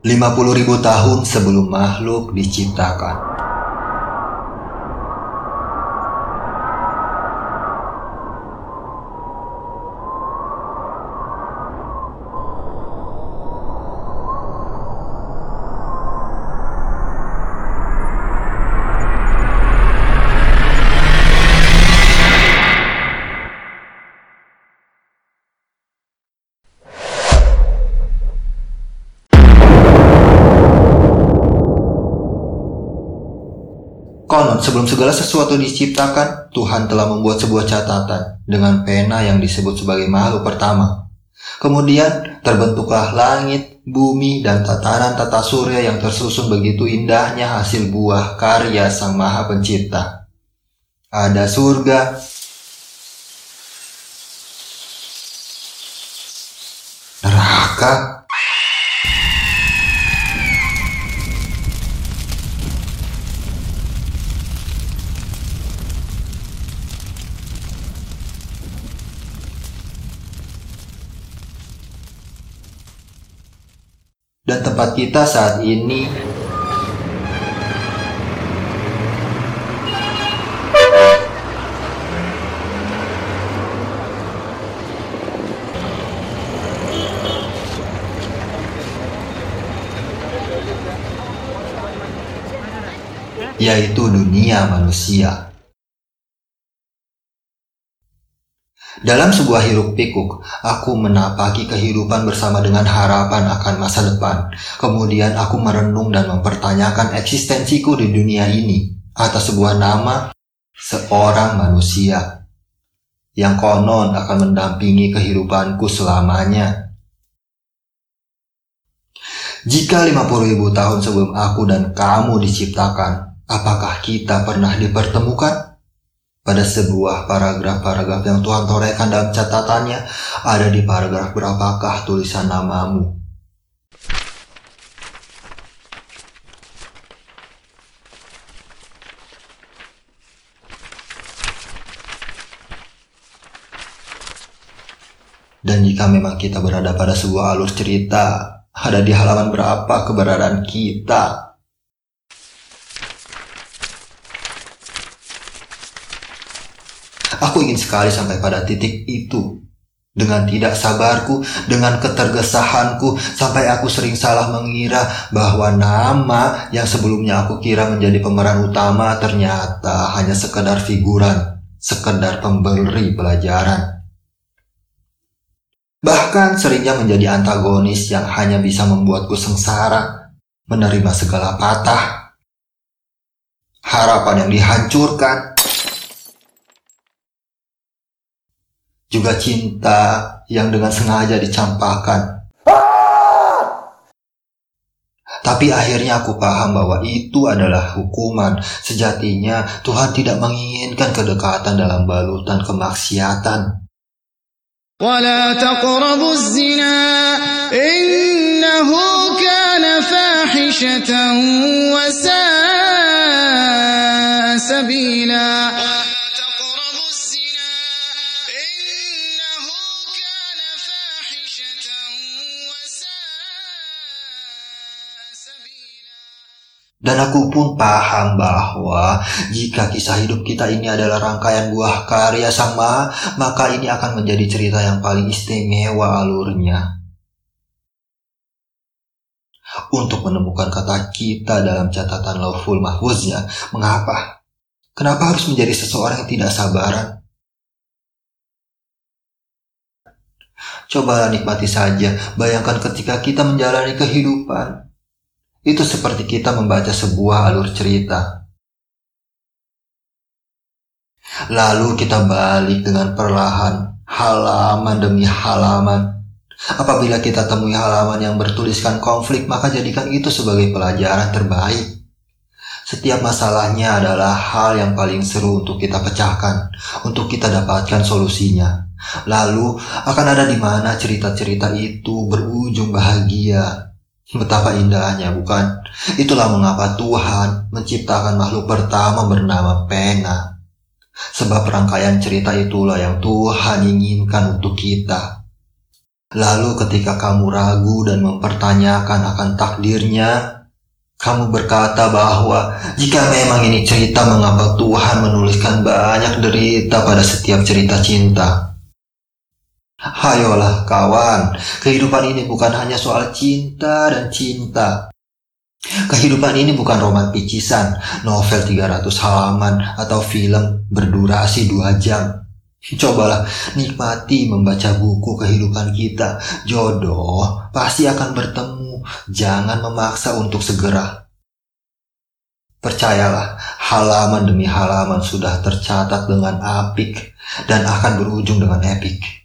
50 ribu tahun sebelum makhluk diciptakan. Sebelum segala sesuatu diciptakan, Tuhan telah membuat sebuah catatan dengan pena yang disebut sebagai makhluk pertama. Kemudian terbentuklah langit, bumi, dan tatanan tata surya yang tersusun begitu indahnya hasil buah karya Sang Maha Pencipta. Ada surga, neraka, dan tempat kita saat ini yaitu dunia manusia. Dalam sebuah hiruk pikuk, aku menapaki kehidupan bersama dengan harapan akan masa depan. Kemudian aku merenung dan mempertanyakan eksistensiku di dunia ini atas sebuah nama seorang manusia yang konon akan mendampingi kehidupanku selamanya. Jika 50 ribu tahun sebelum aku dan kamu diciptakan, apakah kita pernah dipertemukan? Pada sebuah paragraf-paragraf yang Tuhan torehkan dalam catatannya ada di paragraf berapakah tulisan namamu Dan jika memang kita berada pada sebuah alur cerita, ada di halaman berapa keberadaan kita? Aku ingin sekali sampai pada titik itu. Dengan tidak sabarku, dengan ketergesahanku, sampai aku sering salah mengira bahwa nama yang sebelumnya aku kira menjadi pemeran utama ternyata hanya sekedar figuran, sekedar pemberi pelajaran. Bahkan seringnya menjadi antagonis yang hanya bisa membuatku sengsara, menerima segala patah, harapan yang dihancurkan, juga cinta yang dengan sengaja dicampakkan. Tapi akhirnya aku paham bahwa itu adalah hukuman. Sejatinya Tuhan tidak menginginkan kedekatan dalam balutan kemaksiatan. ولا تقربوا الزنا إنه كان فاحشة وساء سبيلا Dan aku pun paham bahwa jika kisah hidup kita ini adalah rangkaian buah karya Sang Maha, maka ini akan menjadi cerita yang paling istimewa alurnya. Untuk menemukan kata kita dalam catatan Lauful Mahfuznya, mengapa? Kenapa harus menjadi seseorang yang tidak sabaran? Coba nikmati saja, bayangkan ketika kita menjalani kehidupan, itu seperti kita membaca sebuah alur cerita. Lalu kita balik dengan perlahan, halaman demi halaman. Apabila kita temui halaman yang bertuliskan konflik, maka jadikan itu sebagai pelajaran terbaik. Setiap masalahnya adalah hal yang paling seru untuk kita pecahkan, untuk kita dapatkan solusinya. Lalu akan ada di mana cerita-cerita itu berujung bahagia, Betapa indahnya, bukan? Itulah mengapa Tuhan menciptakan makhluk pertama bernama pena. Sebab rangkaian cerita itulah yang Tuhan inginkan untuk kita. Lalu ketika kamu ragu dan mempertanyakan akan takdirnya, kamu berkata bahwa jika memang ini cerita mengapa Tuhan menuliskan banyak derita pada setiap cerita cinta. Hayolah kawan, kehidupan ini bukan hanya soal cinta dan cinta. Kehidupan ini bukan roman picisan, novel 300 halaman, atau film berdurasi 2 jam. Cobalah nikmati membaca buku kehidupan kita. Jodoh pasti akan bertemu. Jangan memaksa untuk segera. Percayalah, halaman demi halaman sudah tercatat dengan apik dan akan berujung dengan epik.